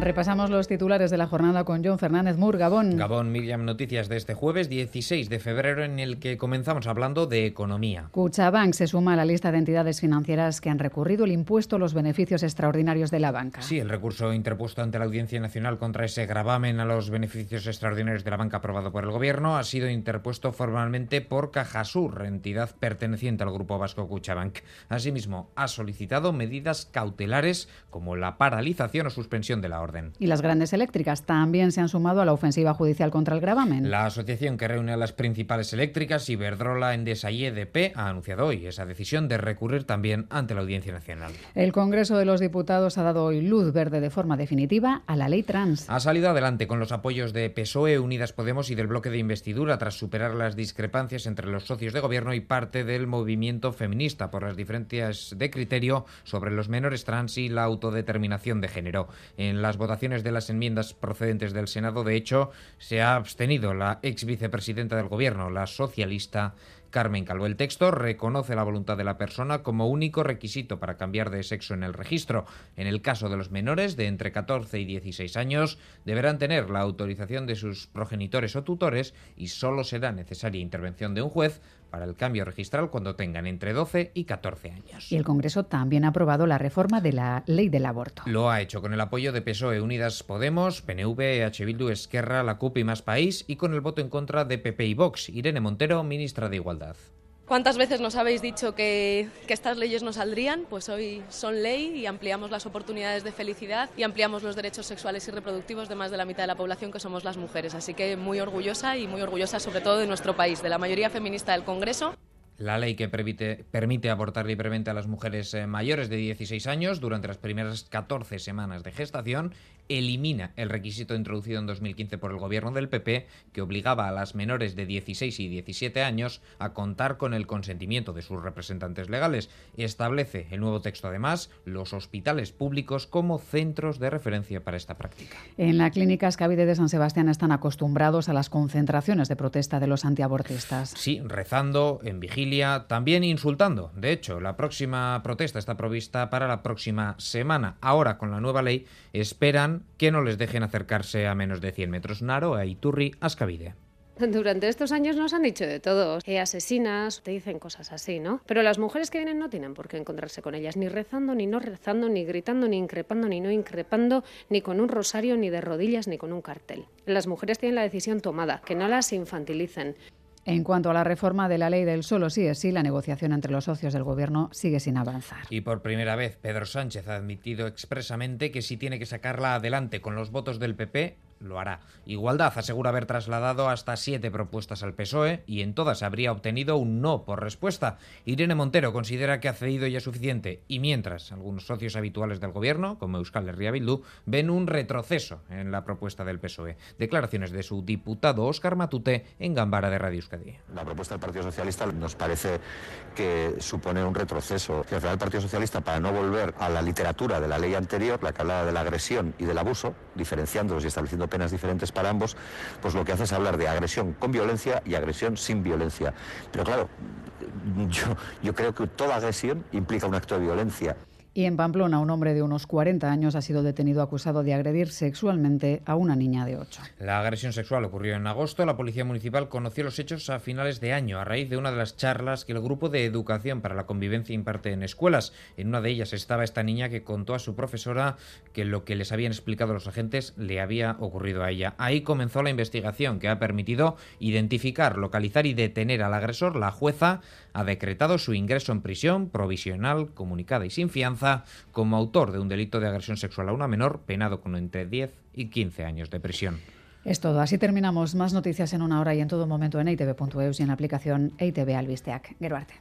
Repasamos los titulares de la jornada con John Fernández Mur, Gabón. Gabón, Miriam, noticias de este jueves 16 de febrero en el que comenzamos hablando de economía. Cuchabank se suma a la lista de entidades financieras que han recurrido el impuesto a los beneficios extraordinarios de la banca. Sí, el recurso interpuesto ante la Audiencia Nacional contra ese gravamen a los beneficios extraordinarios de la banca aprobado por el Gobierno ha sido interpuesto formalmente por Cajasur, entidad perteneciente al grupo vasco Cuchabank. Asimismo, ha solicitado medidas cautelares como la paralización o suspensión de la orden y las grandes eléctricas también se han sumado a la ofensiva judicial contra el gravamen. La asociación que reúne a las principales eléctricas, Iberdrola, Endesa y EDP, ha anunciado hoy esa decisión de recurrir también ante la Audiencia Nacional. El Congreso de los Diputados ha dado hoy luz verde de forma definitiva a la ley trans. Ha salido adelante con los apoyos de PSOE, Unidas Podemos y del bloque de investidura tras superar las discrepancias entre los socios de gobierno y parte del movimiento feminista por las diferencias de criterio sobre los menores trans y la autodeterminación de género. En las votaciones de las enmiendas procedentes del Senado, de hecho, se ha abstenido la ex vicepresidenta del Gobierno, la socialista Carmen Calvo. El texto reconoce la voluntad de la persona como único requisito para cambiar de sexo en el registro. En el caso de los menores de entre 14 y 16 años, deberán tener la autorización de sus progenitores o tutores y solo será necesaria intervención de un juez para el cambio registral cuando tengan entre 12 y 14 años. Y el Congreso también ha aprobado la reforma de la ley del aborto. Lo ha hecho con el apoyo de PSOE, Unidas Podemos, PNV, EH Bildu, Esquerra, la CUP y Más País y con el voto en contra de PP y Vox. Irene Montero, ministra de Igualdad. ¿Cuántas veces nos habéis dicho que, que, estas leyes no saldrían? Pues hoy son ley y ampliamos las oportunidades de felicidad y ampliamos los derechos sexuales y reproductivos de más de la mitad de la población que somos las mujeres. Así que muy orgullosa y muy orgullosa sobre todo de nuestro país, de la mayoría feminista del Congreso. La ley que permite, permite abortar libremente a las mujeres eh, mayores de 16 años durante las primeras 14 semanas de gestación elimina el requisito introducido en 2015 por el gobierno del PP que obligaba a las menores de 16 y 17 años a contar con el consentimiento de sus representantes legales. Establece el nuevo texto además los hospitales públicos como centros de referencia para esta práctica. En la clínica Scavide de San Sebastián están acostumbrados a las concentraciones de protesta de los antiabortistas. Sí, rezando, en vigilia, también insultando. De hecho, la próxima protesta está provista para la próxima semana. Ahora, con la nueva ley, esperan que no les dejen acercarse a menos de 100 metros. Naro, a Iturri, Ascavide. Durante estos años nos han dicho de todo. Eh, asesinas, te dicen cosas así, ¿no? Pero las mujeres que vienen no tienen por qué encontrarse con ellas, ni rezando, ni no rezando, ni gritando, ni increpando, ni no increpando, ni con un rosario, ni de rodillas, ni con un cartel. Las mujeres tienen la decisión tomada, que no las infantilicen. En cuanto a la reforma de la ley del solo sí es sí, la negociación entre los socios del Gobierno sigue sin avanzar. Y por primera vez, Pedro Sánchez ha admitido expresamente que si tiene que sacarla adelante con los votos del PP, lo hará. Igualdad asegura haber trasladado hasta siete propuestas al PSOE y en todas habría obtenido un no por respuesta. Irene Montero considera que ha cedido ya suficiente y mientras algunos socios habituales del gobierno, como Euskal Herria Bildu, ven un retroceso en la propuesta del PSOE. Declaraciones de su diputado Óscar Matute en Gambara de Radio Euskadi. La propuesta del Partido Socialista nos parece que supone un retroceso. Que al el Partido Socialista, para no volver a la literatura de la ley anterior, la que hablaba de la agresión y del abuso, diferenciándolos y estableciendo penas diferentes para ambos, pues lo que hace es hablar de agresión con violencia y agresión sin violencia. Pero claro, yo, yo creo que toda agresión implica un acto de violencia. Y en Pamplona, un hombre de unos 40 años ha sido detenido acusado de agredir sexualmente a una niña de 8. La agresión sexual ocurrió en agosto. La policía municipal conoció los hechos a finales de año, a raíz de una de las charlas que el grupo de educación para la convivencia imparte en escuelas. En una de ellas estaba esta niña que contó a su profesora que lo que les habían explicado los agentes le había ocurrido a ella. Ahí comenzó la investigación que ha permitido identificar, localizar y detener al agresor. La jueza ha decretado su ingreso en prisión provisional, comunicada y sin fianza como autor de un delito de agresión sexual a una menor, penado con entre 10 y 15 años de prisión. Es todo. Así terminamos. Más noticias en una hora y en todo momento en itv.eus y en la aplicación ITV Albisteac. Geruarte.